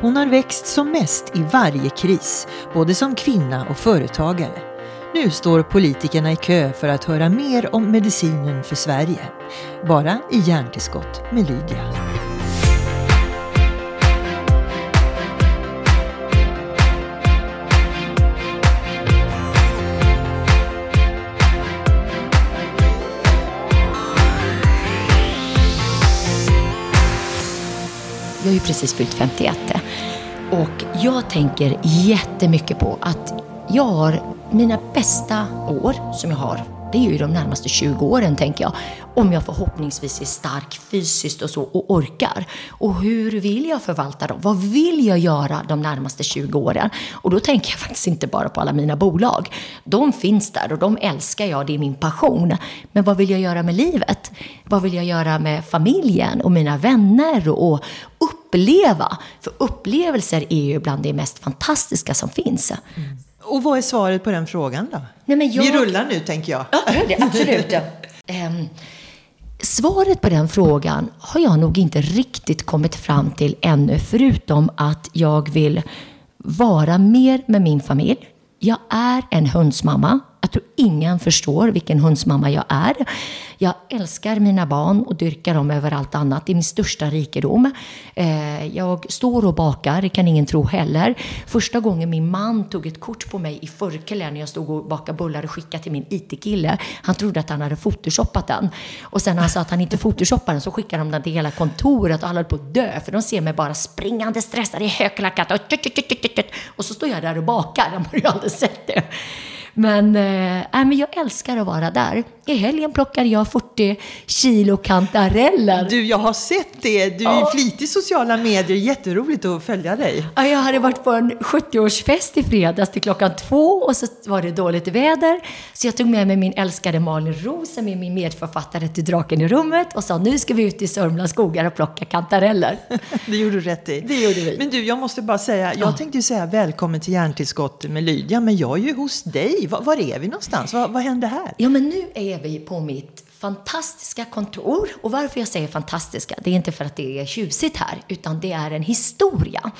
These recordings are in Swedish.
Hon har växt som mest i varje kris, både som kvinna och företagare. Nu står politikerna i kö för att höra mer om medicinen för Sverige. Bara i Hjärntillskott med Lydia. Jag har ju precis fyllt 51 och jag tänker jättemycket på att jag har mina bästa år som jag har det är ju de närmaste 20 åren tänker jag. Om jag förhoppningsvis är stark fysiskt och så och orkar. Och hur vill jag förvalta dem? Vad vill jag göra de närmaste 20 åren? Och då tänker jag faktiskt inte bara på alla mina bolag. De finns där och de älskar jag, det är min passion. Men vad vill jag göra med livet? Vad vill jag göra med familjen och mina vänner och uppleva? För upplevelser är ju bland det mest fantastiska som finns. Mm. Och vad är svaret på den frågan då? Nej, jag... Vi rullar nu tänker jag. Ja, det, absolut. um, svaret på den frågan har jag nog inte riktigt kommit fram till ännu, förutom att jag vill vara mer med min familj. Jag är en hundsmamma. Jag tror ingen förstår vilken hundsmamma jag är. Jag älskar mina barn och dyrkar dem över allt annat. Det är min största rikedom. Eh, jag står och bakar, det kan ingen tro heller. Första gången min man tog ett kort på mig i förkläde när jag stod och bakade bullar och skickade till min IT-kille. Han trodde att han hade photoshoppat den. Och sen när han sa att han inte photoshoppade den så skickade de den till hela kontoret och alla höll på att dö. För de ser mig bara springande stressad i högklackat och, och så står jag där och bakar. De har ju aldrig sett det. Men, äh, men jag älskar att vara där. I helgen plockade jag 40 kilo kantareller. Du, jag har sett det. Du är ja. flitig i sociala medier. Jätteroligt att följa dig. Ja, jag hade varit på en 70-årsfest i fredags till klockan två och så var det dåligt väder. Så jag tog med mig min älskade Malin Roos, som är min medförfattare till Draken i rummet och sa nu ska vi ut i Sörmlands skogar och plocka kantareller. det gjorde du rätt i. Det gjorde vi. Men du, jag måste bara säga, jag ja. tänkte ju säga välkommen till Hjärntillskott med Lydia, men jag är ju hos dig. Var, var är vi någonstans? Vad, vad händer här? Ja, men nu är är vi på mitt fantastiska kontor. Och varför jag säger fantastiska, det är inte för att det är tjusigt här, utan det är en historia.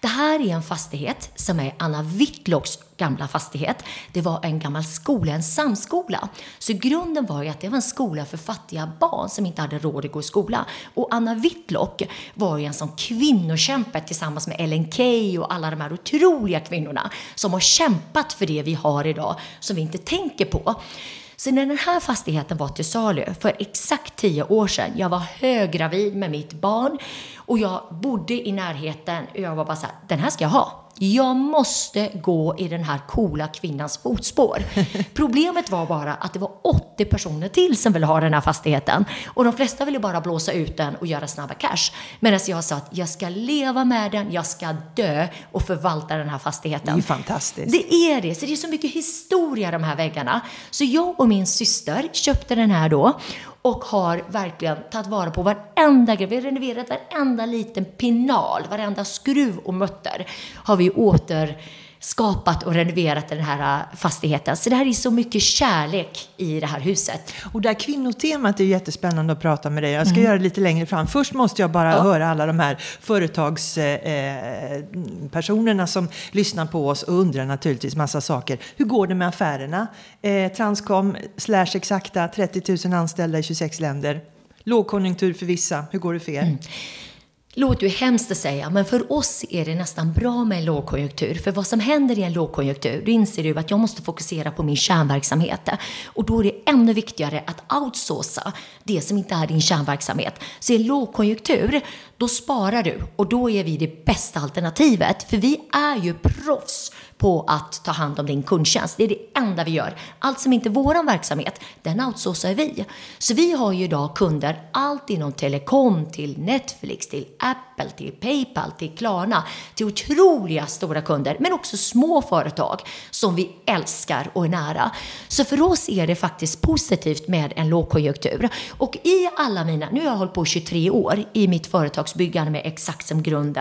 Det här är en fastighet som är Anna Whitlocks gamla fastighet. Det var en gammal skola, en samskola. Så grunden var ju att det var en skola för fattiga barn som inte hade råd att gå i skola. Och Anna Whitlock var ju en sån kvinnokämpe tillsammans med Ellen Key och alla de här otroliga kvinnorna som har kämpat för det vi har idag, som vi inte tänker på. Så när den här fastigheten var till salu för exakt tio år sedan, jag var höggravid med mitt barn och jag bodde i närheten och jag var bara så här, den här ska jag ha. Jag måste gå i den här coola kvinnans fotspår. Problemet var bara att det var 80 personer till som ville ha den här fastigheten. Och de flesta ville bara blåsa ut den och göra snabba cash. Medan jag sa att jag ska leva med den, jag ska dö och förvalta den här fastigheten. Det är fantastiskt. Det är det. Så det är så mycket historia de här väggarna. Så jag och min syster köpte den här då och har verkligen tagit vara på varenda grej. Vi har renoverat varenda liten pinal, varenda skruv och mutter har vi åter skapat och renoverat den här äh, fastigheten. Så det här är så mycket kärlek i det här huset. Och det här kvinnotemat är jättespännande att prata med dig. Jag ska mm. göra det lite längre fram. Först måste jag bara ja. höra alla de här företagspersonerna eh, som lyssnar på oss och undrar naturligtvis massa saker. Hur går det med affärerna? Eh, Transcom slash Exakta, 30 000 anställda i 26 länder. Lågkonjunktur för vissa. Hur går det för er? Mm låter ju hemskt att säga, men för oss är det nästan bra med en lågkonjunktur. För vad som händer i en lågkonjunktur, då inser du att jag måste fokusera på min kärnverksamhet. Och då är det ännu viktigare att outsourca det som inte är din kärnverksamhet. Så i en lågkonjunktur, då sparar du och då är vi det bästa alternativet. För vi är ju proffs på att ta hand om din kundtjänst. Det är det enda vi gör. Allt som inte är vår verksamhet, den outsourcar vi. Så vi har ju idag kunder, allt inom telekom, till Netflix, till Apple, till Paypal, till Klarna, till otroliga stora kunder, men också små företag som vi älskar och är nära. Så för oss är det faktiskt positivt med en lågkonjunktur. Och i alla mina, nu har jag hållit på 23 år i mitt företagsbyggande med Exakt som grund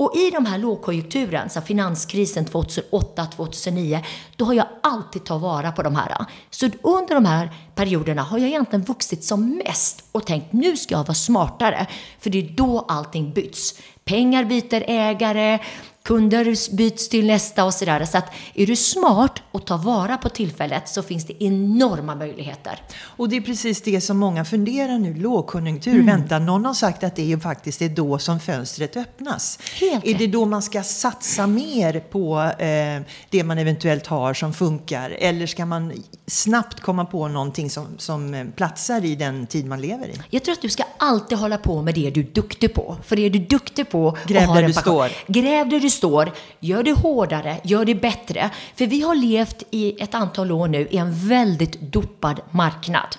och i de här lågkonjunkturen, så finanskrisen 2008-2009, då har jag alltid tagit vara på de här. Så under de här perioderna har jag egentligen vuxit som mest och tänkt nu ska jag vara smartare, för det är då allting byts. Pengar byter ägare, kunder byts till nästa och sådär. Så att är du smart och tar vara på tillfället så finns det enorma möjligheter. Och det är precis det som många funderar nu. Lågkonjunktur, mm. vänta, någon har sagt att det är ju faktiskt är då som fönstret öppnas. Helt är det då man ska satsa mer på eh, det man eventuellt har som funkar? Eller ska man snabbt komma på någonting som, som eh, platsar i den tid man lever i? Jag tror att du ska alltid hålla på med det du är duktig på. För det är du duktig på Gräv där du står. Gräv där du står, gör det hårdare, gör det bättre. För vi har levt i ett antal år nu i en väldigt dopad marknad.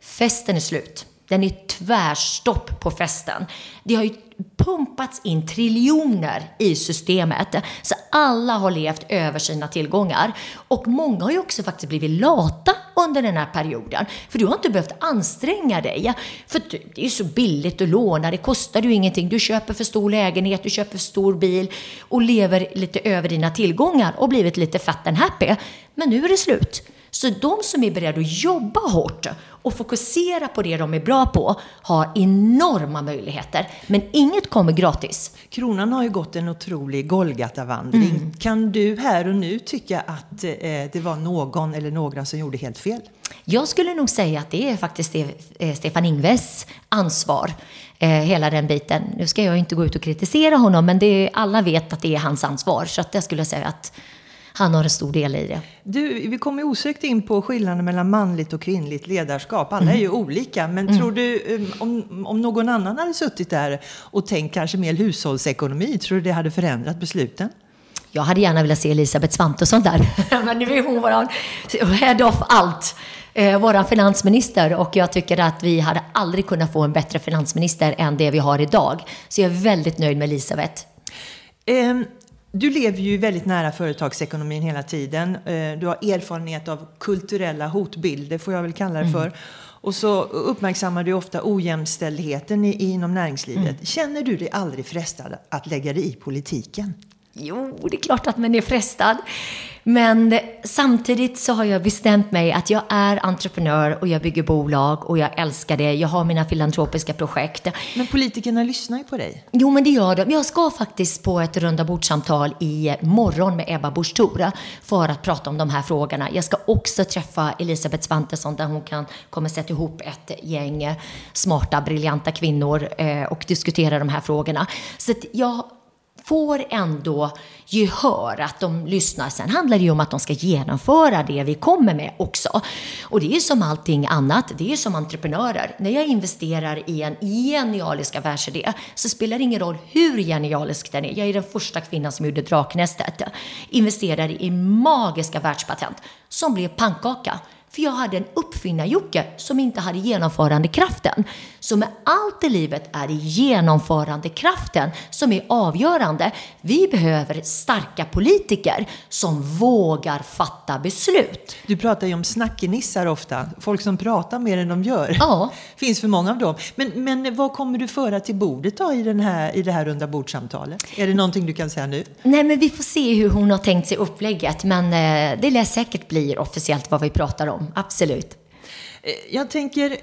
Festen är slut. Den är tvärstopp på festen. Det har ju pumpats in triljoner i systemet. Så alla har levt över sina tillgångar. Och många har ju också faktiskt blivit lata under den här perioden. För du har inte behövt anstränga dig. För det är så billigt att låna, det kostar ju ingenting. Du köper för stor lägenhet, du köper för stor bil och lever lite över dina tillgångar och blivit lite fat and happy. Men nu är det slut. Så de som är beredda att jobba hårt och fokusera på det de är bra på har enorma möjligheter. Men inget kommer gratis. Kronan har ju gått en otrolig Golgatavandring. Mm. Kan du här och nu tycka att eh, det var någon eller några som gjorde helt fel? Jag skulle nog säga att det är faktiskt eh, Stefan Ingves ansvar eh, hela den biten. Nu ska jag inte gå ut och kritisera honom, men det alla vet att det är hans ansvar. Så att jag skulle säga att han har en stor del i det. Du, vi kommer osökt in på skillnaden mellan manligt och kvinnligt ledarskap. Alla mm. är ju olika, men mm. tror du um, om, om någon annan hade suttit där och tänkt kanske mer hushållsekonomi, tror du det hade förändrat besluten? Jag hade gärna velat se Elisabeth Svantesson där, men nu är hon våran head of allt. Eh, våran finansminister och jag tycker att vi hade aldrig kunnat få en bättre finansminister än det vi har idag. Så jag är väldigt nöjd med Elisabeth. Um. Du lever ju väldigt nära företagsekonomin hela tiden. Eh, du har erfarenhet av kulturella hotbilder, får jag väl kalla det för. Mm. Och så uppmärksammar du ofta ojämställdheten inom näringslivet. Mm. Känner du dig aldrig frestad att lägga dig i politiken? Jo, det är klart att man är frestad. Men samtidigt så har jag bestämt mig att jag är entreprenör och jag bygger bolag och jag älskar det. Jag har mina filantropiska projekt. Men politikerna lyssnar ju på dig. Jo, men det gör de. Jag ska faktiskt på ett runda bordsamtal i morgon med Ebba Busch för att prata om de här frågorna. Jag ska också träffa Elisabeth Svantesson där hon kan kommer sätta ihop ett gäng smarta, briljanta kvinnor eh, och diskutera de här frågorna. Så jag får ändå gehör, att de lyssnar. Sen handlar det ju om att de ska genomföra det vi kommer med också. Och det är som allting annat, det är som entreprenörer. När jag investerar i en genialisk affärsidé så spelar det ingen roll hur genialisk den är. Jag är den första kvinnan som gjorde Draknästet. Investerade i magiska världspatent som blev pannkaka. För jag hade en uppfinnar-Jocke som inte hade genomförandekraften. Så med allt i livet är det genomförandekraften som är avgörande. Vi behöver starka politiker som vågar fatta beslut. Du pratar ju om snackenissar ofta. Folk som pratar mer än de gör. Ja. finns för många av dem. Men, men vad kommer du föra till bordet då i, den här, i det här runda bordsamtalet? Är det någonting du kan säga nu? Nej, men vi får se hur hon har tänkt sig upplägget. Men eh, det lär säkert bli officiellt vad vi pratar om. Absolut. Eh, jag tänker,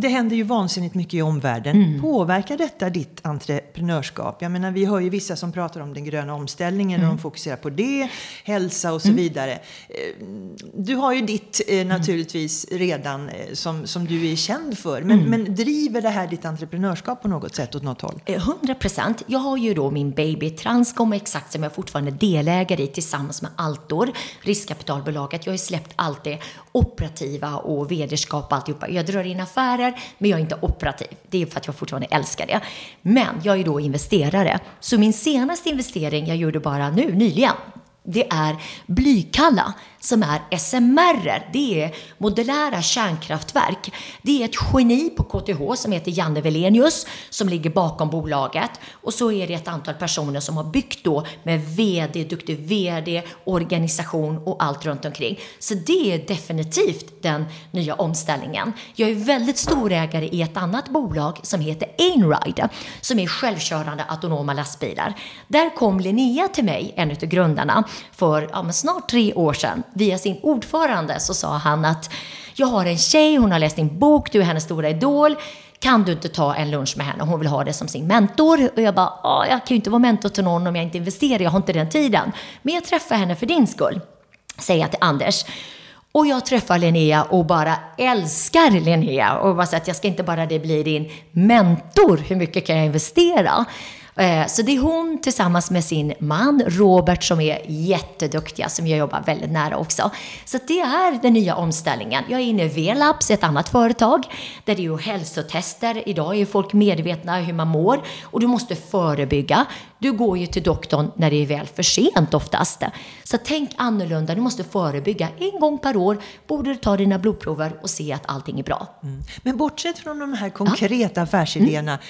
det händer ju vansinnigt mycket i omvärlden. Mm. Påverkar detta ditt entreprenörskap? Jag menar, vi hör ju vissa som pratar om den gröna omställningen mm. och de fokuserar på det, hälsa och så mm. vidare. Eh, du har ju ditt eh, mm. naturligtvis redan eh, som, som du är känd för. Men, mm. men driver det här ditt entreprenörskap på något sätt åt något håll? 100 procent. Jag har ju då min baby Transcom exakt som jag fortfarande är delägare i tillsammans med Altor, riskkapitalbolaget. Jag har ju släppt allt det operativa och vederskap och alltihopa. Jag drar in affärer affärer, men jag är inte operativ. Det är för att jag fortfarande älskar det. Men jag är då investerare. Så min senaste investering jag gjorde bara nu, nyligen, det är Blykalla som är SMR. Det är modulära kärnkraftverk. Det är ett geni på KTH som heter Janne Velenius som ligger bakom bolaget. Och så är det ett antal personer som har byggt då med VD, duktig VD, organisation och allt runt omkring. Så det är definitivt den nya omställningen. Jag är väldigt storägare i ett annat bolag som heter Einride som är självkörande autonoma lastbilar. Där kom Linnea till mig, en av grundarna, för ja, snart tre år sedan. Via sin ordförande så sa han att jag har en tjej, hon har läst din bok, du är hennes stora idol. Kan du inte ta en lunch med henne? Hon vill ha det som sin mentor. Och jag bara, jag kan ju inte vara mentor till någon om jag inte investerar, jag har inte den tiden. Men jag träffar henne för din skull, säger jag till Anders. Och jag träffar Linnea och bara älskar Linnea och bara säger att jag ska inte bara det bli din mentor, hur mycket kan jag investera? Eh, så det är hon tillsammans med sin man Robert som är jätteduktiga, som jag jobbar väldigt nära också. Så det är den nya omställningen. Jag är inne i V-labs, ett annat företag, där det är hälsotester. Idag är folk medvetna hur man mår och du måste förebygga. Du går ju till doktorn när det är väl för sent oftast. Så tänk annorlunda, du måste förebygga. En gång per år borde du ta dina blodprover och se att allting är bra. Mm. Men bortsett från de här konkreta ja. affärsidéerna, mm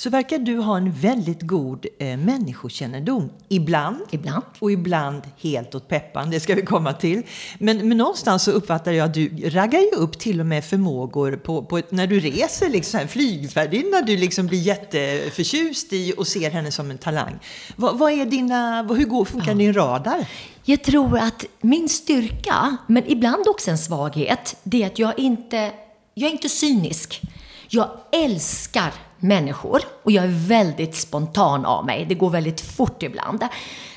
så verkar du ha en väldigt god eh, människokännedom. Ibland, ibland. Och ibland helt åt peppan, det ska vi komma till. Men, men någonstans så uppfattar jag att du raggar ju upp till och med förmågor på, på när du reser, liksom flygvärdinna du liksom blir jätteförtjust i och ser henne som en talang. Vad, vad är dina, hur går, funkar ja. din radar? Jag tror att min styrka, men ibland också en svaghet, det är att jag inte, jag är inte cynisk. Jag älskar människor och jag är väldigt spontan av mig. Det går väldigt fort ibland.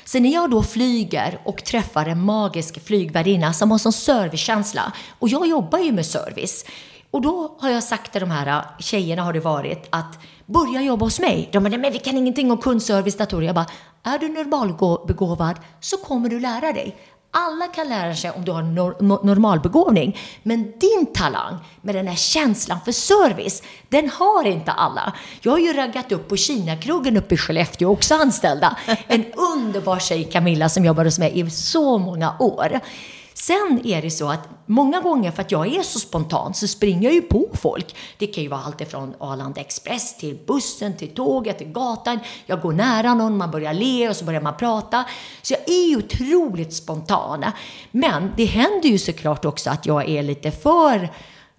Så när jag då flyger och träffar en magisk flygvärdinna som har sån servicekänsla och jag jobbar ju med service och då har jag sagt till de här äh, tjejerna har det varit att börja jobba hos mig. De bara, men vi kan ingenting om kundservice, datorer. Jag bara, är du normalbegåvad så kommer du lära dig. Alla kan lära sig om du har nor normalbegåvning, men din talang med den här känslan för service, den har inte alla. Jag har ju raggat upp på Kinakrogen uppe i Skellefteå, också anställda. En underbar tjej, Camilla, som jobbar hos mig i så många år. Sen är det så att många gånger för att jag är så spontan så springer jag ju på folk. Det kan ju vara allt ifrån Arlanda Express till bussen, till tåget, till gatan. Jag går nära någon, man börjar le och så börjar man prata. Så jag är ju otroligt spontan. Men det händer ju såklart också att jag är lite för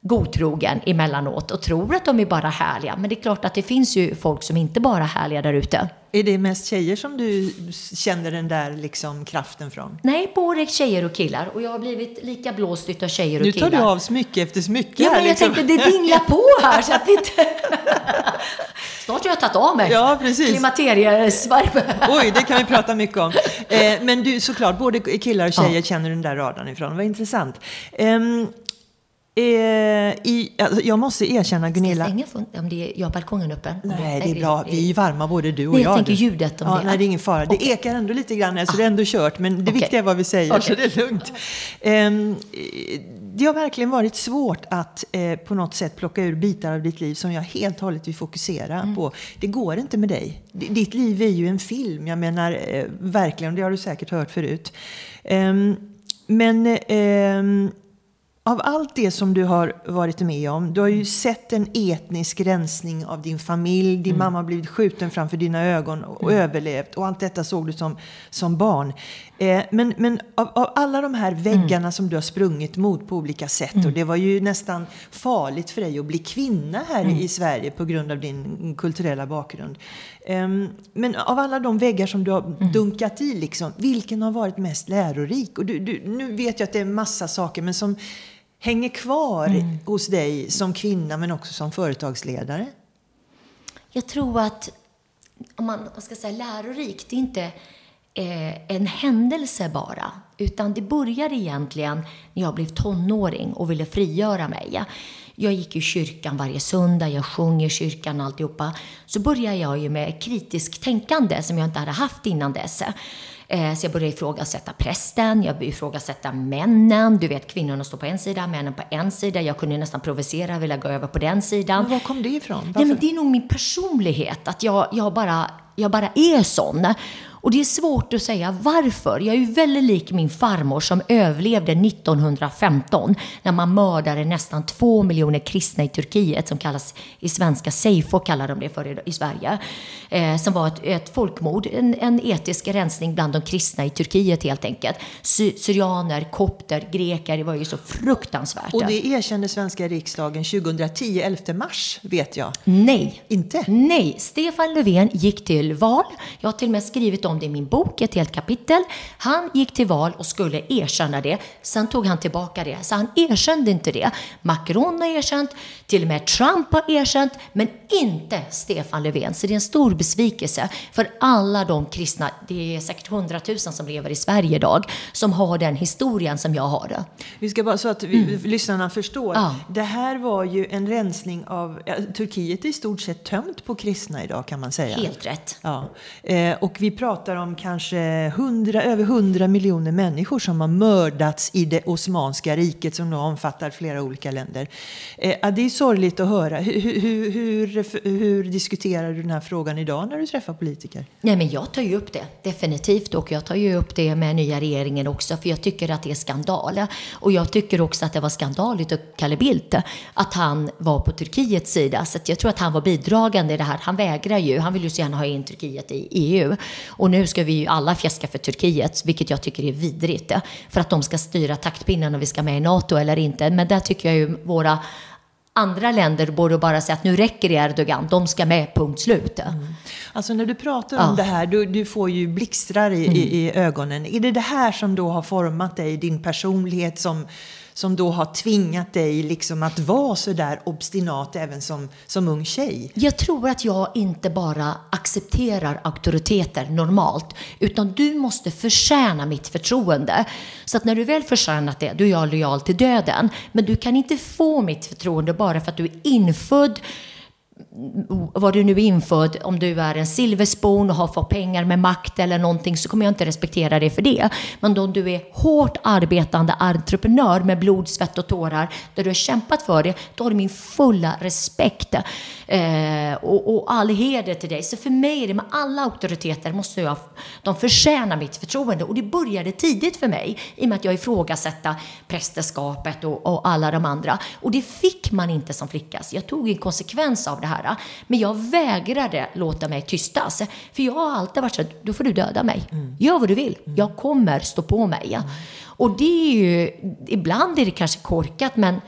godtrogen emellanåt och tror att de är bara härliga. Men det är klart att det finns ju folk som inte bara är härliga där ute. Är det mest tjejer som du känner den där liksom kraften från? Nej, både tjejer och killar. Och jag har blivit lika blåst av tjejer och killar. Nu tar du av smycke efter smycke. Ja, men jag liksom. tänkte det dinglar på här så att det inte... Snart har jag tagit av mig ja, precis. klimakteriesvarv. Oj, det kan vi prata mycket om. Eh, men du, såklart, både killar och tjejer ja. känner den där radarn ifrån. Vad intressant. Eh, i, alltså, jag måste erkänna Gunilla. Ska jag stänga om det är, jag har balkongen öppen? Nej, det är bra. Vi är varma både du och nej, jag. Jag tänker ljudet om ja, det. Nej, det är ingen fara. Okay. Det ekar ändå lite grann, så ah. det är ändå kört. Men det okay. viktiga är vad vi säger, okay. så det är lugnt. Um, det har verkligen varit svårt att eh, på något sätt plocka ur bitar av ditt liv som jag helt och hållet vill fokusera mm. på. Det går inte med dig. D ditt liv är ju en film. Jag menar eh, verkligen, det har du säkert hört förut. Um, men um, av allt det som du har varit med om, du har ju sett en etnisk rensning av din familj, din mm. mamma har blivit skjuten framför dina ögon och mm. överlevt och allt detta såg du som, som barn. Eh, men men av, av, alla de här väggarna mm. som du har sprungit mot på olika sätt mm. och det var ju nästan farligt för dig att bli kvinna här mm. i Sverige på grund av din kulturella bakgrund. Eh, men av alla de väggar som du har mm. dunkat i, liksom, vilken har varit mest lärorik? Och du, du, nu vet jag att det är massa saker, men som hänger kvar mm. hos dig som kvinna men också som företagsledare? Jag tror att, om man ska säga lärorikt, det är inte eh, en händelse bara. Utan det började egentligen när jag blev tonåring och ville frigöra mig. Jag gick i kyrkan varje söndag, jag sjöng i kyrkan alltihopa. Så började jag ju med kritiskt tänkande som jag inte hade haft innan dess. Eh, så jag började ifrågasätta prästen, jag började ifrågasätta männen. Du vet, kvinnorna står på en sida, männen på en sida. Jag kunde nästan provocera, vilja gå över på den sidan. Men var kom det ifrån? Nej, men det är nog min personlighet, att jag, jag, bara, jag bara är sån. Och det är svårt att säga varför. Jag är ju väldigt lik min farmor som överlevde 1915 när man mördade nästan två miljoner kristna i Turkiet som kallas i svenska Seifo kallar de det för i, i Sverige. Eh, som var ett, ett folkmord, en, en etisk rensning bland de kristna i Turkiet helt enkelt. Sy syrianer, kopter, greker, det var ju så fruktansvärt. Och det erkände svenska riksdagen 2010, 11 mars, vet jag. Nej. Inte? Nej. Stefan Löfven gick till val. Jag har till och med skrivit om det i min bok, ett helt kapitel. Han gick till val och skulle erkänna det. Sen tog han tillbaka det. Så han erkände inte det. Macron har erkänt, till och med Trump har erkänt, men inte Stefan Löfven. Så det är en stor besvikelse för alla de kristna, det är säkert hundratusen som lever i Sverige idag, som har den historien som jag har. Vi ska bara så att vi, mm. lyssnarna förstår. Ja. Det här var ju en rensning av, ja, Turkiet är i stort sett tömt på kristna idag kan man säga. Helt rätt. Ja. Eh, och vi pratar pratar om kanske 100, över hundra miljoner människor som har mördats i det Osmanska riket som då omfattar flera olika länder. Eh, det är sorgligt att höra. Hur, hur, hur, hur, diskuterar du den här frågan idag när du träffar politiker? Nej, men jag tar ju upp det, definitivt. Och jag tar ju upp det med nya regeringen också, för jag tycker att det är skandal. Och jag tycker också att det var skandaligt av Calle Bildt att han var på Turkiets sida. Så jag tror att han var bidragande i det här. Han vägrar ju, han vill ju så gärna ha in Turkiet i EU. Och nu ska vi ju alla fjäska för Turkiet, vilket jag tycker är vidrigt. För att de ska styra taktpinnen och vi ska med i NATO eller inte. Men där tycker jag ju våra andra länder borde bara säga att nu räcker det Erdogan, de ska med, punkt slut. Mm. Alltså när du pratar om ja. det här, du, du får ju blixtrar i, mm. i, i, ögonen. Är det det här som då har format dig, din personlighet som som då har tvingat dig liksom att vara så där obstinat även som, som ung tjej? Jag tror att jag inte bara accepterar auktoriteter normalt, utan du måste förtjäna mitt förtroende. Så att när du väl förtjänat det, då är jag lojal till döden. Men du kan inte få mitt förtroende bara för att du är infödd vad du nu är införd, om du är en silverspon och har fått pengar med makt eller någonting så kommer jag inte respektera dig för det. Men om du är hårt arbetande entreprenör med blod, svett och tårar, där du har kämpat för det, då har du min fulla respekt eh, och, och, all heder till dig. Så för mig är det med alla auktoriteter måste jag, de förtjänar mitt förtroende och det började tidigt för mig i och med att jag ifrågasatte prästerskapet och, och alla de andra. Och det fick man inte som flicka, så jag tog en konsekvens av det här här. Men jag vägrade låta mig tystas. För jag har alltid varit så här, då får du döda mig. Mm. Gör vad du vill. Mm. Jag kommer stå på mig. Mm. Och det är ju, ibland är det kanske korkat, men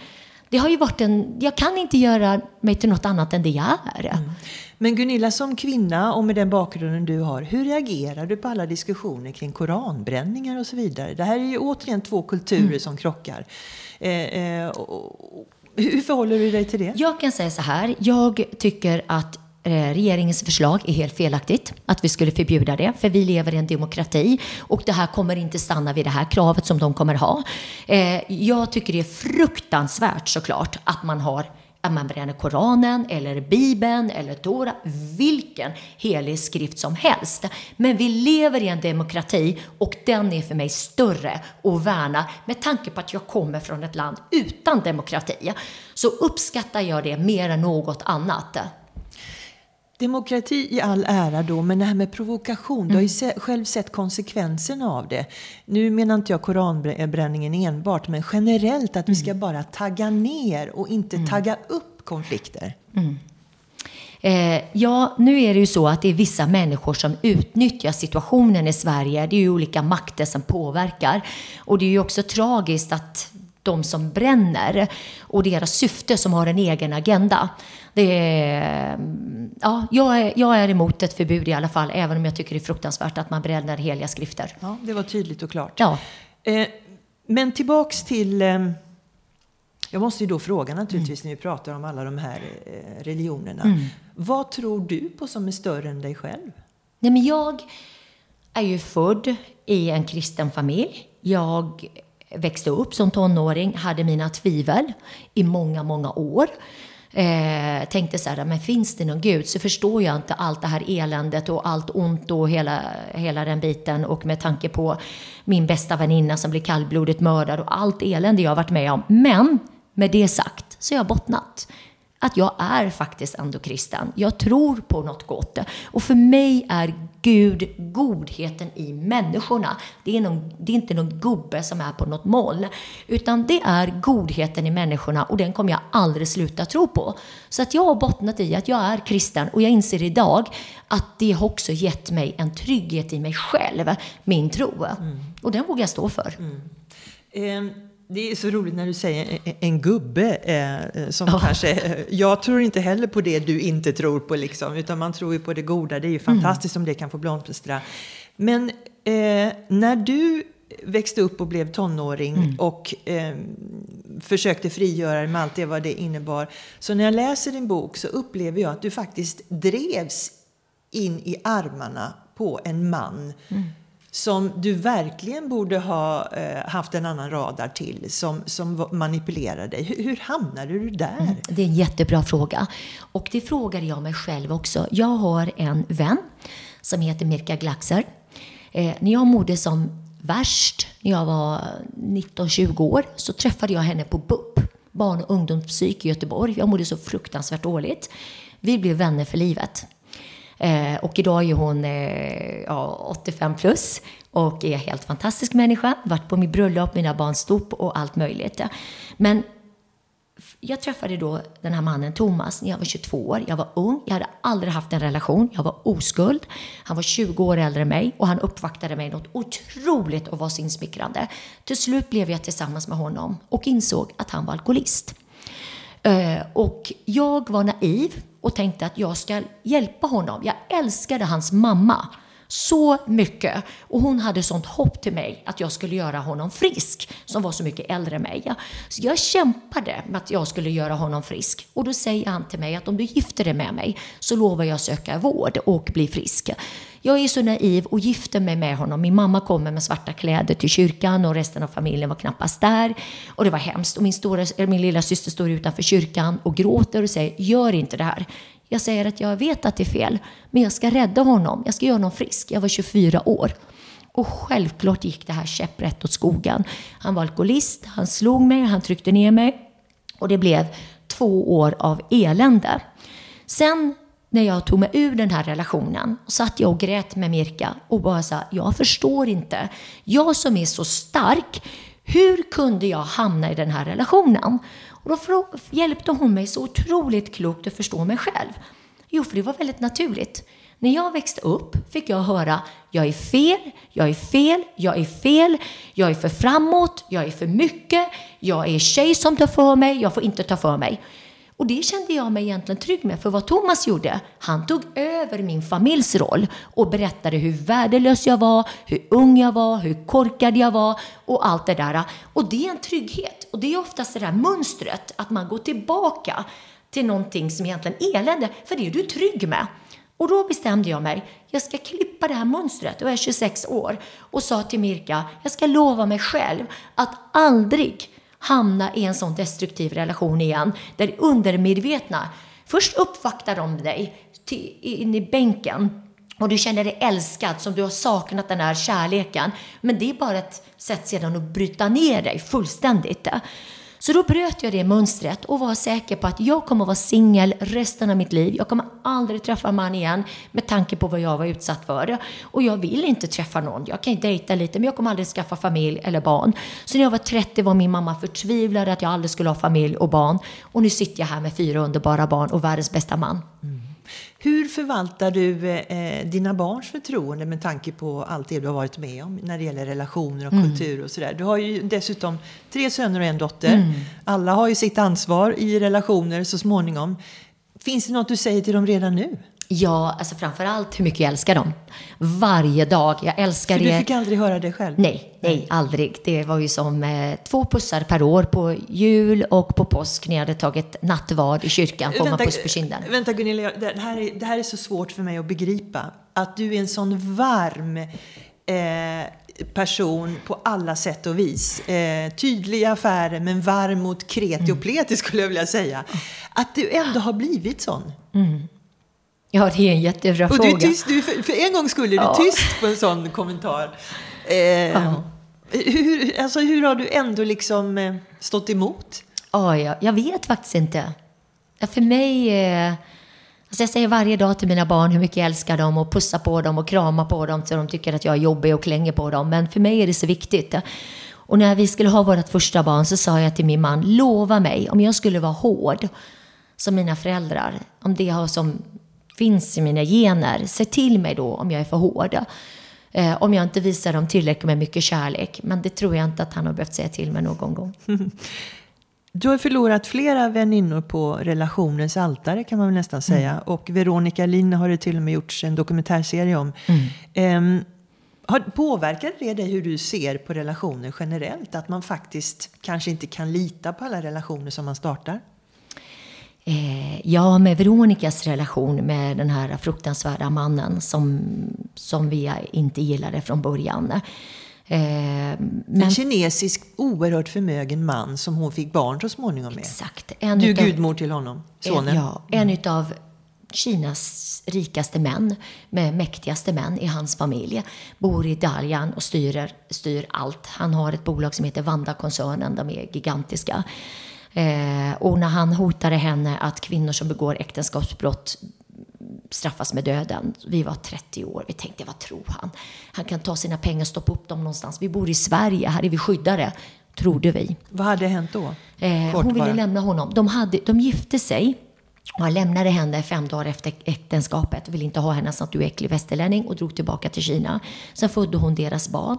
det har ju varit en, jag kan inte göra mig till något annat än det jag är. Mm. Men Gunilla, som kvinna och med den bakgrunden du har, hur reagerar du på alla diskussioner kring koranbränningar och så vidare? Det här är ju återigen två kulturer mm. som krockar. Eh, eh, och, hur förhåller du dig till det? Jag kan säga så här. Jag tycker att eh, regeringens förslag är helt felaktigt, att vi skulle förbjuda det, för vi lever i en demokrati och det här kommer inte stanna vid det här kravet som de kommer ha. Eh, jag tycker det är fruktansvärt såklart att man har att man bränner Koranen eller Bibeln eller Tora, vilken helig skrift som helst. Men vi lever i en demokrati och den är för mig större att värna med tanke på att jag kommer från ett land utan demokrati. Så uppskattar jag det mer än något annat. Demokrati i all ära då, men det här med provokation, mm. du har ju mm. själv sett konsekvenserna av det. Nu menar inte jag koranbränningen enbart, men generellt att mm. vi ska bara tagga ner och inte mm. tagga upp konflikter. Mm. Eh, ja, nu är det ju så att det är vissa människor som utnyttjar situationen i Sverige. Det är ju olika makter som påverkar. Och det är ju också tragiskt att de som bränner och deras syfte som har en egen agenda. Det är, ja, jag, är, jag är emot ett förbud i alla fall, även om jag tycker det är fruktansvärt att man bränner heliga skrifter. Ja, det var tydligt och klart. Ja. Eh, men tillbaks till... Eh, jag måste ju då fråga naturligtvis mm. när vi pratar om alla de här eh, religionerna. Mm. Vad tror du på som är större än dig själv? Nej, men jag är ju född i en kristen familj. Jag växte upp som tonåring, hade mina tvivel i många, många år. Eh, tänkte så här, men finns det någon gud så förstår jag inte allt det här eländet och allt ont och hela, hela den biten. Och med tanke på min bästa väninna som blev kallblodigt mördad och allt elände jag har varit med om. Men med det sagt så har jag bottnat att jag är faktiskt ändå kristen. Jag tror på något gott. Och för mig är Gud, godheten i människorna. Det är, någon, det är inte någon gubbe som är på något moln. Utan det är godheten i människorna och den kommer jag aldrig sluta tro på. Så att jag har bottnat i att jag är kristen och jag inser idag att det har också gett mig en trygghet i mig själv, min tro. Mm. Och den vågar jag stå för. Mm. Um. Det är så roligt när du säger en gubbe eh, som oh. kanske... Eh, jag tror inte heller på det du inte tror på, liksom, utan man tror ju på det goda. Det är ju fantastiskt mm. om det kan få blomstra. Men eh, när du växte upp och blev tonåring mm. och eh, försökte frigöra dig med allt det vad det innebar. Så när jag läser din bok så upplever jag att du faktiskt drevs in i armarna på en man. Mm som du verkligen borde ha eh, haft en annan radar till, som, som manipulerar dig. Hur, hur hamnade du där? Mm, det är en jättebra fråga. Och det frågade jag mig själv också. Jag har en vän som heter Mirka Glaxer. Eh, när jag mådde som värst, när jag var 19-20 år, så träffade jag henne på BUP, barn och ungdomspsyk i Göteborg. Jag mådde så fruktansvärt dåligt. Vi blev vänner för livet. Eh, och idag är hon eh, ja, 85 plus och är en helt fantastisk människa. Varit på mitt bröllop, mina barns dop och allt möjligt. Men jag träffade då den här mannen Thomas när jag var 22 år. Jag var ung, jag hade aldrig haft en relation, jag var oskuld. Han var 20 år äldre än mig och han uppvaktade mig något otroligt och var så insmickrande. Till slut blev jag tillsammans med honom och insåg att han var alkoholist. Eh, och jag var naiv och tänkte att jag ska hjälpa honom. Jag älskade hans mamma så mycket. Och hon hade sånt hopp till mig att jag skulle göra honom frisk, som var så mycket äldre än mig. Så jag kämpade med att jag skulle göra honom frisk. Och då säger han till mig att om du gifter dig med mig så lovar jag söka vård och bli frisk. Jag är så naiv och gifter mig med honom. Min mamma kommer med svarta kläder till kyrkan och resten av familjen var knappast där. Och det var hemskt. Och min, stora, min lilla syster står utanför kyrkan och gråter och säger, gör inte det här. Jag säger att jag vet att det är fel, men jag ska rädda honom. Jag ska göra honom frisk. Jag var 24 år. Och självklart gick det här käpprätt åt skogen. Han var alkoholist, han slog mig, han tryckte ner mig. Och det blev två år av elände. Sen när jag tog mig ur den här relationen satt jag och grät med Mirka och bara sa, jag förstår inte. Jag som är så stark, hur kunde jag hamna i den här relationen? Och då hjälpte hon mig så otroligt klokt att förstå mig själv. Jo, för det var väldigt naturligt. När jag växte upp fick jag höra jag är fel, jag är fel, jag är fel, jag är för framåt, jag är för mycket, jag är tjej som tar för mig, jag får inte ta för mig. Och det kände jag mig egentligen trygg med, för vad Thomas gjorde, han tog över min familjs roll och berättade hur värdelös jag var, hur ung jag var, hur korkad jag var och allt det där. Och det är en trygghet. Och det är oftast det där mönstret, att man går tillbaka till någonting som egentligen är elände, för det är du trygg med. Och då bestämde jag mig, jag ska klippa det här mönstret. Och jag är 26 år och sa till Mirka, jag ska lova mig själv att aldrig hamna i en sån destruktiv relation igen, där det undermedvetna, först uppvaktar de dig till, in i bänken och du känner dig älskad, som du har saknat den här kärleken. Men det är bara ett sätt sedan att bryta ner dig fullständigt. Så då bröt jag det mönstret och var säker på att jag kommer att vara singel resten av mitt liv. Jag kommer aldrig träffa en man igen med tanke på vad jag var utsatt för. Och jag vill inte träffa någon. Jag kan dejta lite men jag kommer aldrig skaffa familj eller barn. Så när jag var 30 var min mamma förtvivlad att jag aldrig skulle ha familj och barn. Och nu sitter jag här med fyra underbara barn och världens bästa man. Mm. Hur förvaltar du eh, dina barns förtroende med tanke på allt det du har varit med om när det gäller relationer och mm. kultur och sådär? Du har ju dessutom tre söner och en dotter. Mm. Alla har ju sitt ansvar i relationer så småningom. Finns det något du säger till dem redan nu? Ja, alltså framförallt hur mycket jag älskar dem. Varje dag. Jag älskar det. du fick aldrig höra det själv? Nej, nej, aldrig. Det var ju som eh, två pussar per år på jul och på påsk när jag hade tagit nattvard i kyrkan. Får vänta, man puss på kinden. Vänta Gunilla, det här, är, det här är så svårt för mig att begripa. Att du är en sån varm eh, person på alla sätt och vis. Eh, tydlig i affärer men varm mot kreti och mm. pleti skulle jag vilja säga. Att du ändå har blivit sån. Mm. Ja, det är en jättebra och fråga. Du är tyst, du, för, för en gång skulle du ja. tyst på en sån kommentar. Eh, ja. hur, alltså, hur har du ändå liksom eh, stått emot? Ja, jag, jag vet faktiskt inte. För mig... Eh, Alltså jag säger varje dag till mina barn hur mycket jag älskar dem och pussar på dem och kramar på dem så de tycker att jag är jobbig och klänger på dem. Men för mig är det så viktigt. Och när vi skulle ha vårt första barn så sa jag till min man, lova mig om jag skulle vara hård som mina föräldrar, om det har som finns i mina gener, se till mig då om jag är för hård. Eh, om jag inte visar dem tillräckligt med mycket kärlek. Men det tror jag inte att han har behövt säga till mig någon gång. Du har förlorat flera väninnor på relationens altare kan man väl nästan säga. Mm. Och Veronica Lin har det till och med gjorts en dokumentärserie om. Mm. Har, påverkar det dig hur du ser på relationer generellt? Att man faktiskt kanske inte kan lita på alla relationer som man startar? Eh, ja, med Veronicas relation med den här fruktansvärda mannen som, som vi inte gillade från början. Eh, men, en kinesisk oerhört förmögen man som hon fick barn så småningom med. Exakt. En du är gudmor till honom, sonen. En, ja, en mm. utav Kinas rikaste män, med mäktigaste män i hans familj, bor i Dalian och styr, styr allt. Han har ett bolag som heter Vanda-koncernen, de är gigantiska. Eh, och när han hotade henne att kvinnor som begår äktenskapsbrott straffas med döden. Vi var 30 år. Vi tänkte, vad tror han? Han kan ta sina pengar och stoppa upp dem någonstans. Vi bor i Sverige, här är vi skyddade. Trodde vi. Vad hade hänt då? Eh, hon ville bara. lämna honom. De, hade, de gifte sig. Och han lämnade henne fem dagar efter äktenskapet. Ville inte ha henne som att du är äcklig västerlänning och drog tillbaka till Kina. Sen födde hon deras barn.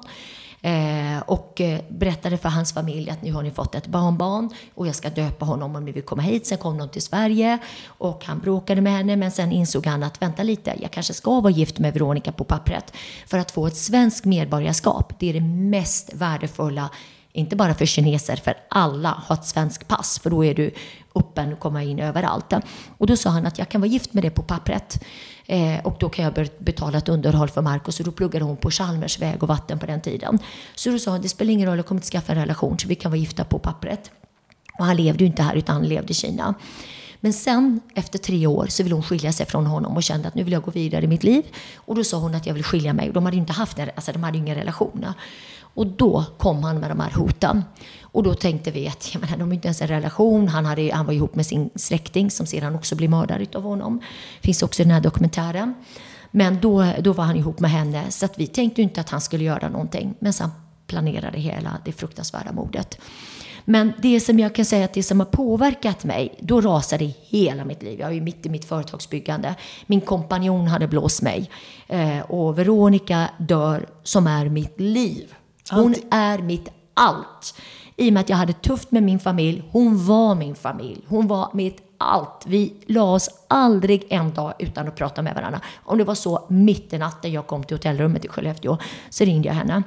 Eh, och eh, berättade för hans familj att nu har ni fått ett barnbarn och jag ska döpa honom om ni vill komma hit. Sen kom de till Sverige och han bråkade med henne men sen insåg han att vänta lite, jag kanske ska vara gift med Veronica på pappret för att få ett svenskt medborgarskap. Det är det mest värdefulla inte bara för kineser, för alla har ett svenskt pass, för då är du öppen och komma in överallt. Och då sa han att jag kan vara gift med det på pappret. Eh, och då kan jag betala ett underhåll för Markus. Och då pluggade hon på Chalmers väg och vatten på den tiden. Så då sa hon, det spelar ingen roll, jag kommer inte skaffa en relation, så vi kan vara gifta på pappret. Och han levde ju inte här, utan han levde i Kina. Men sen, efter tre år, så ville hon skilja sig från honom och kände att nu vill jag gå vidare i mitt liv. Och då sa hon att jag vill skilja mig. De hade inte haft en, alltså de hade ingen relation. Och då kom han med de här hoten. Och då tänkte vi att jag menar, de har inte ens en relation. Han, hade, han var ihop med sin släkting som sedan också blev mördad av honom. Finns också i den här dokumentären. Men då, då var han ihop med henne. Så att vi tänkte inte att han skulle göra någonting. Men sen planerade hela det fruktansvärda mordet. Men det som jag kan säga att det som har påverkat mig, då rasade hela mitt liv. Jag är ju mitt i mitt företagsbyggande. Min kompanjon hade blåst mig. Eh, och Veronica dör, som är mitt liv. Hon är mitt allt. I och med att jag hade tufft med min familj. Hon var min familj. Hon var mitt allt. Vi la oss aldrig en dag utan att prata med varandra. Om det var så mitt i natten jag kom till hotellrummet i Skellefteå så ringde jag henne.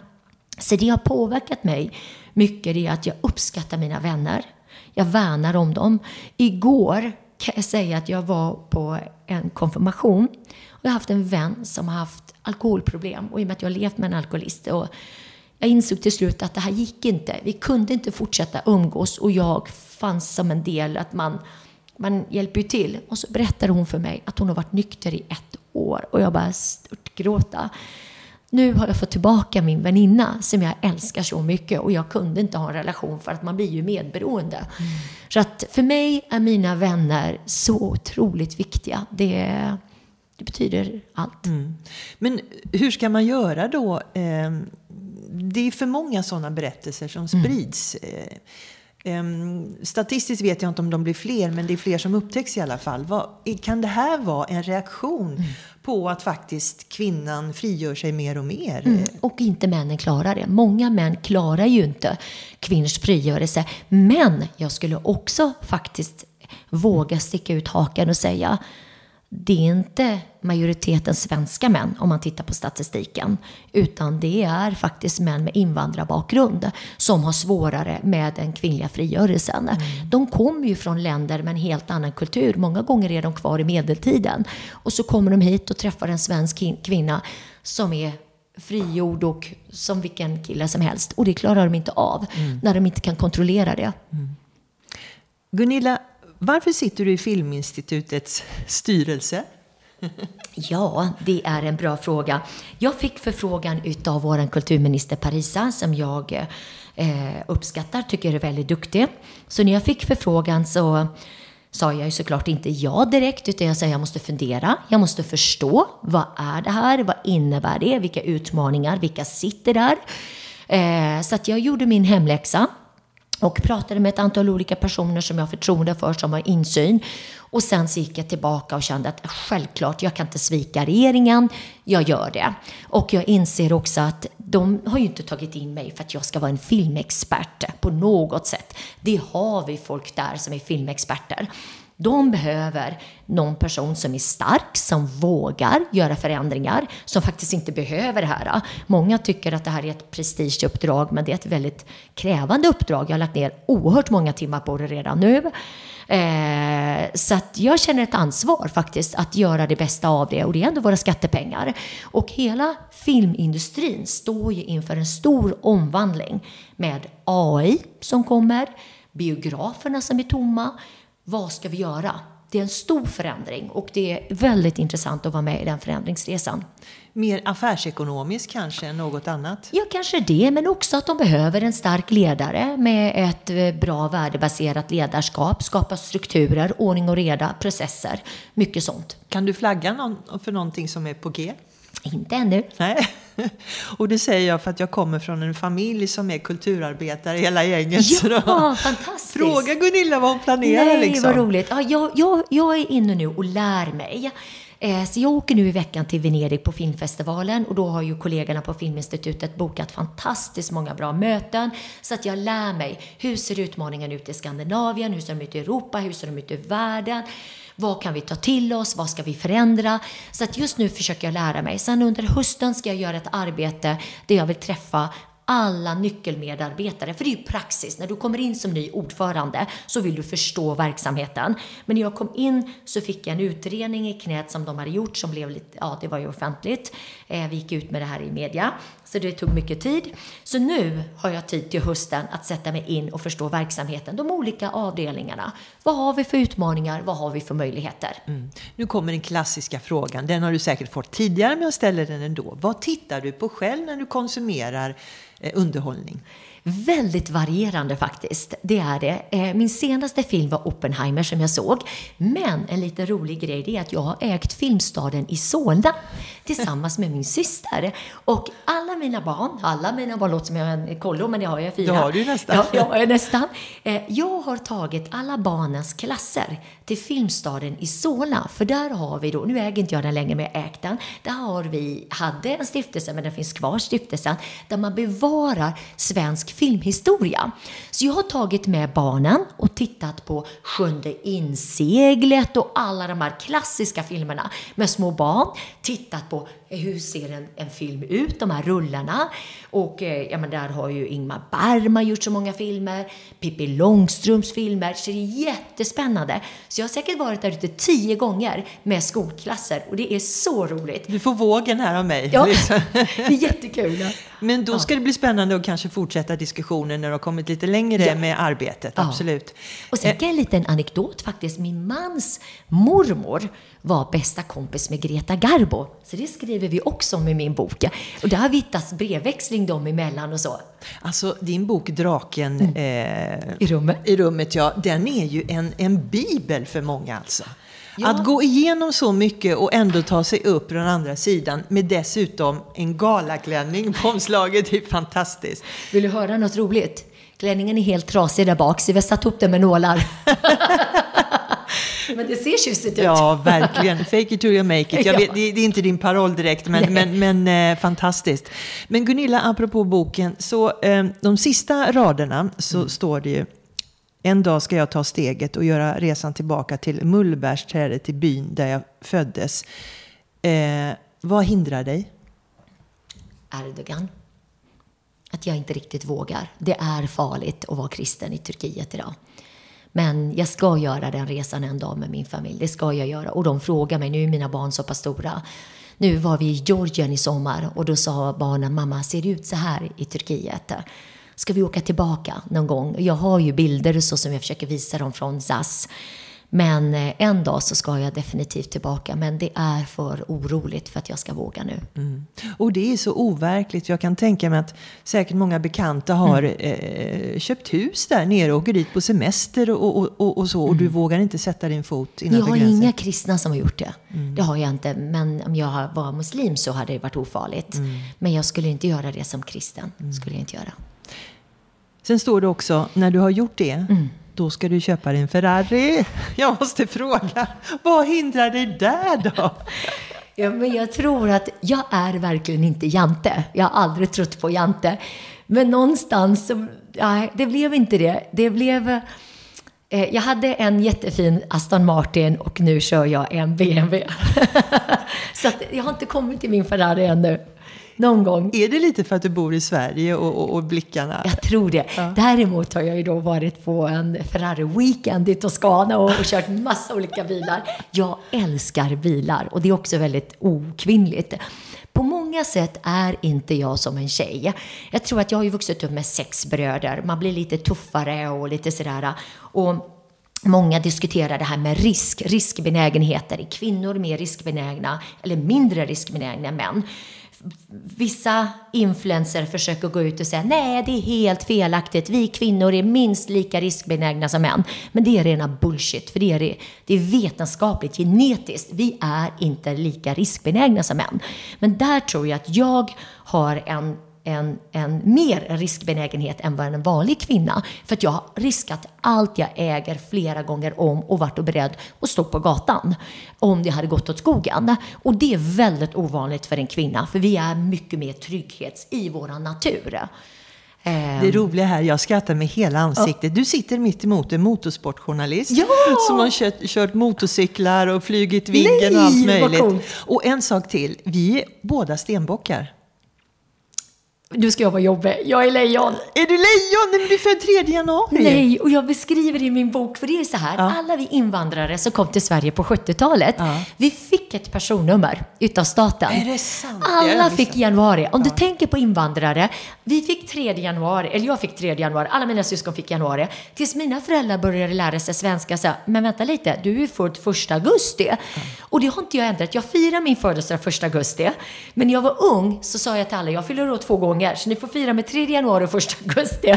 Så det har påverkat mig mycket det är att jag uppskattar mina vänner. Jag värnar om dem. Igår kan jag säga att jag var på en konfirmation och jag har haft en vän som har haft alkoholproblem och i och med att jag har levt med en alkoholist och jag insåg till slut att det här gick inte. Vi kunde inte fortsätta umgås och jag fanns som en del att man, man hjälper ju till. Och så berättade hon för mig att hon har varit nykter i ett år och jag bara störtgråta. Nu har jag fått tillbaka min väninna som jag älskar så mycket och jag kunde inte ha en relation för att man blir ju medberoende. Mm. Så att för mig är mina vänner så otroligt viktiga. Det, det betyder allt. Mm. Men hur ska man göra då? Det är för många sådana berättelser som mm. sprids. Mm. Statistiskt vet jag inte om de blir fler, men det är fler som upptäcks i alla fall. Vad, kan det här vara en reaktion mm. på att faktiskt kvinnan frigör sig mer och mer? Mm. Och inte männen klarar det. Många män klarar ju inte kvinnors frigörelse. Men jag skulle också faktiskt våga sticka ut hakan och säga det är inte majoriteten svenska män om man tittar på statistiken. Utan det är faktiskt män med invandrarbakgrund som har svårare med den kvinnliga frigörelsen. Mm. De kommer ju från länder med en helt annan kultur. Många gånger är de kvar i medeltiden. Och så kommer de hit och träffar en svensk kvinna som är frigjord och som vilken kille som helst. Och det klarar de inte av mm. när de inte kan kontrollera det. Mm. Gunilla, varför sitter du i Filminstitutets styrelse? Ja, det är en bra fråga. Jag fick förfrågan av vår kulturminister Parisa som jag eh, uppskattar, tycker är väldigt duktig. Så när jag fick förfrågan så sa jag ju såklart inte ja direkt, utan jag sa jag måste fundera, jag måste förstå. Vad är det här? Vad innebär det? Vilka utmaningar? Vilka sitter där? Eh, så att jag gjorde min hemläxa och pratade med ett antal olika personer som jag har förtroende för, som har insyn. Och sen så gick jag tillbaka och kände att självklart, jag kan inte svika regeringen, jag gör det. Och jag inser också att de har ju inte tagit in mig för att jag ska vara en filmexpert på något sätt. Det har vi folk där som är filmexperter. De behöver någon person som är stark, som vågar göra förändringar, som faktiskt inte behöver det här. Många tycker att det här är ett prestigeuppdrag, men det är ett väldigt krävande uppdrag. Jag har lagt ner oerhört många timmar på det redan nu. Eh, så att jag känner ett ansvar faktiskt att göra det bästa av det och det är ändå våra skattepengar. Och hela filmindustrin står ju inför en stor omvandling med AI som kommer, biograferna som är tomma, vad ska vi göra? Det är en stor förändring och det är väldigt intressant att vara med i den förändringsresan. Mer affärsekonomisk kanske än något annat? Ja, kanske det, men också att de behöver en stark ledare med ett eh, bra värdebaserat ledarskap, skapa strukturer, ordning och reda, processer, mycket sånt. Kan du flagga för någonting som är på G? Inte ännu. Nej. Och det säger jag för att jag kommer från en familj som är kulturarbetare hela gänget. Ja, fantastiskt! Fråga Gunilla vad hon planerar. Nej, liksom. vad roligt. Ja, jag, jag, jag är inne nu och lär mig. Eh, så jag åker nu i veckan till Venedig på filmfestivalen och då har ju kollegorna på Filminstitutet bokat fantastiskt många bra möten så att jag lär mig hur ser utmaningen ut i Skandinavien, hur ser de ut i Europa, hur ser de ut i världen, vad kan vi ta till oss, vad ska vi förändra? Så att just nu försöker jag lära mig. Sen under hösten ska jag göra ett arbete där jag vill träffa alla nyckelmedarbetare. För det är ju praxis. När du kommer in som ny ordförande så vill du förstå verksamheten. Men när jag kom in så fick jag en utredning i knät som de hade gjort som blev lite, ja det var ju offentligt. Eh, vi gick ut med det här i media. Så det tog mycket tid. Så nu har jag tid till hösten att sätta mig in och förstå verksamheten, de olika avdelningarna. Vad har vi för utmaningar? Vad har vi för möjligheter? Mm. Nu kommer den klassiska frågan. Den har du säkert fått tidigare, men jag ställer den ändå. Vad tittar du på själv när du konsumerar eh, underhållning? Väldigt varierande faktiskt. Det är det. Eh, min senaste film var Oppenheimer som jag såg. Men en lite rolig grej är att jag har ägt Filmstaden i Solna tillsammans med min syster. Och alla mina barn, alla mina barn låter som jag har en kollo, men det har jag fyra. Det har du nästan. Ja, jag har nästan. Eh, jag har tagit alla barnens klasser till Filmstaden i Solna. För där har vi då, nu äger inte jag den längre, men jag ägt den. Där har vi, hade en stiftelse, men den finns kvar, stiftelsen, där man bevarar svensk filmhistoria. Så jag har tagit med barnen och tittat på Sjunde inseglet och alla de här klassiska filmerna med små barn. Tittat på know hur ser en, en film ut, de här rullarna. Och eh, ja, men där har ju Ingmar Bergman gjort så många filmer, Pippi Långstrumps filmer, så det är jättespännande. Så jag har säkert varit där ute tio gånger med skolklasser och det är så roligt. Du får vågen här av mig. Ja, det är jättekul. Men då ska det bli spännande att kanske fortsätta diskussionen när du har kommit lite längre ja. med arbetet. Ja. Absolut. Och sen kan en liten anekdot faktiskt. Min mans mormor var bästa kompis med Greta Garbo. Så det skriver vi också om i min bok. Och det har vittats brevväxling dem emellan och så. Alltså din bok Draken mm. eh, I rummet. I rummet, ja. Den är ju en, en bibel för många alltså. Ja. Att gå igenom så mycket och ändå ta sig upp på den andra sidan med dessutom en galaklänning på omslaget är fantastiskt. Vill du höra något roligt? Klänningen är helt trasig där bak, så vi har satt upp den med nålar. men det ser tjusigt ut. Ja, verkligen. Fake it till you make it. Jag vet, det, är inte din paroll direkt, men, men, men eh, fantastiskt. Men Gunilla, apropå boken, så eh, de sista raderna så mm. står det ju en dag ska jag ta steget och göra resan tillbaka till mullbärsträdet i byn där jag föddes. Eh, vad hindrar dig? Erdogan. Att jag inte riktigt vågar. Det är farligt att vara kristen i Turkiet idag. Men jag ska göra den resan en dag med min familj. Det ska jag göra. Och de frågar mig, nu är mina barn så pass stora. Nu var vi i Georgien i sommar och då sa barnen, mamma ser det ut så här i Turkiet? Ska vi åka tillbaka någon gång? Jag har ju bilder så som jag försöker visa dem från SAS men eh, en dag så ska jag definitivt tillbaka. Men det är för oroligt för att jag ska våga nu. Mm. Och det är så overkligt. Jag kan tänka mig att säkert många bekanta har mm. eh, köpt hus där nere och åker dit på semester och, och, och, och så. Och du mm. vågar inte sätta din fot innanför gränsen. Jag har inga kristna som har gjort det. Mm. Det har jag inte. Men om jag var muslim så hade det varit ofarligt. Mm. Men jag skulle inte göra det som kristen. skulle jag inte göra. Sen står det också, när du har gjort det, mm då ska du köpa din Ferrari. Jag måste fråga, vad hindrar dig där då? Ja, men jag tror att jag är verkligen inte Jante. Jag har aldrig trott på Jante. Men någonstans, så, nej, det blev inte det. Det blev... Eh, jag hade en jättefin Aston Martin och nu kör jag en BMW. så att jag har inte kommit till min Ferrari ännu någon gång. Är det lite för att du bor i Sverige och, och, och blickarna? Jag tror det. Ja. Däremot har jag ju då varit på en Ferrari-weekend i Toscana och, och kört massa olika bilar. Jag älskar bilar och det är också väldigt okvinnligt. På många sätt är inte jag som en tjej. Jag tror att jag har ju vuxit upp med sex bröder. Man blir lite tuffare och lite sådär. Och Många diskuterar det här med risk, riskbenägenheter. Är kvinnor mer riskbenägna eller mindre riskbenägna än män? Vissa influencers försöker gå ut och säga nej, det är helt felaktigt. Vi kvinnor är minst lika riskbenägna som män. Men det är rena bullshit, för det är, det är vetenskapligt, genetiskt. Vi är inte lika riskbenägna som män. Men där tror jag att jag har en en, en mer riskbenägenhet än vad en vanlig kvinna. För att jag har riskat allt jag äger flera gånger om och varit beredd att stå på gatan om det hade gått åt skogen. Och det är väldigt ovanligt för en kvinna, för vi är mycket mer trygghets i vår natur. Det roliga här, jag skrattar med hela ansiktet. Du sitter mitt emot en motorsportjournalist ja! som har kört, kört motorcyklar och flugit Viggen och allt möjligt. Och en sak till, vi är båda stenbockar. Du ska jag vara jobbig. Jag är lejon. Är du lejon? Nej, men du är född 3 januari. Nej, och jag beskriver i min bok, för det är så här, ja. alla vi invandrare som kom till Sverige på 70-talet, ja. vi fick ett personnummer utav staten. Är det sant? Alla fick januari. Om ja. du tänker på invandrare, vi fick 3 januari, eller jag fick 3 januari, alla mina syskon fick januari. Tills mina föräldrar började lära sig svenska, så men vänta lite, du är född 1 augusti. Och det har inte jag ändrat. Jag firar min födelsedag 1 augusti. Men när jag var ung så sa jag till alla, jag fyller år två gånger gånger. Så ni får fira med 3 januari och 1 augusti.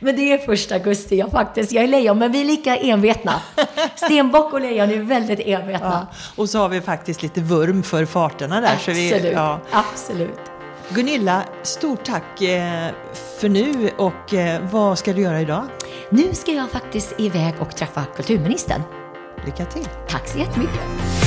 Men det är 1 augusti jag faktiskt. Jag är lejon, men vi är lika envetna. Stenbock och lejon är väldigt envetna. Ja, och så har vi faktiskt lite vurm för farterna där. Absolut. Så vi, ja. Absolut. Gunilla, stort tack eh, för nu och eh, vad ska du göra idag? Nu ska jag faktiskt iväg och träffa kulturministern. Lycka till! Tack så jättemycket!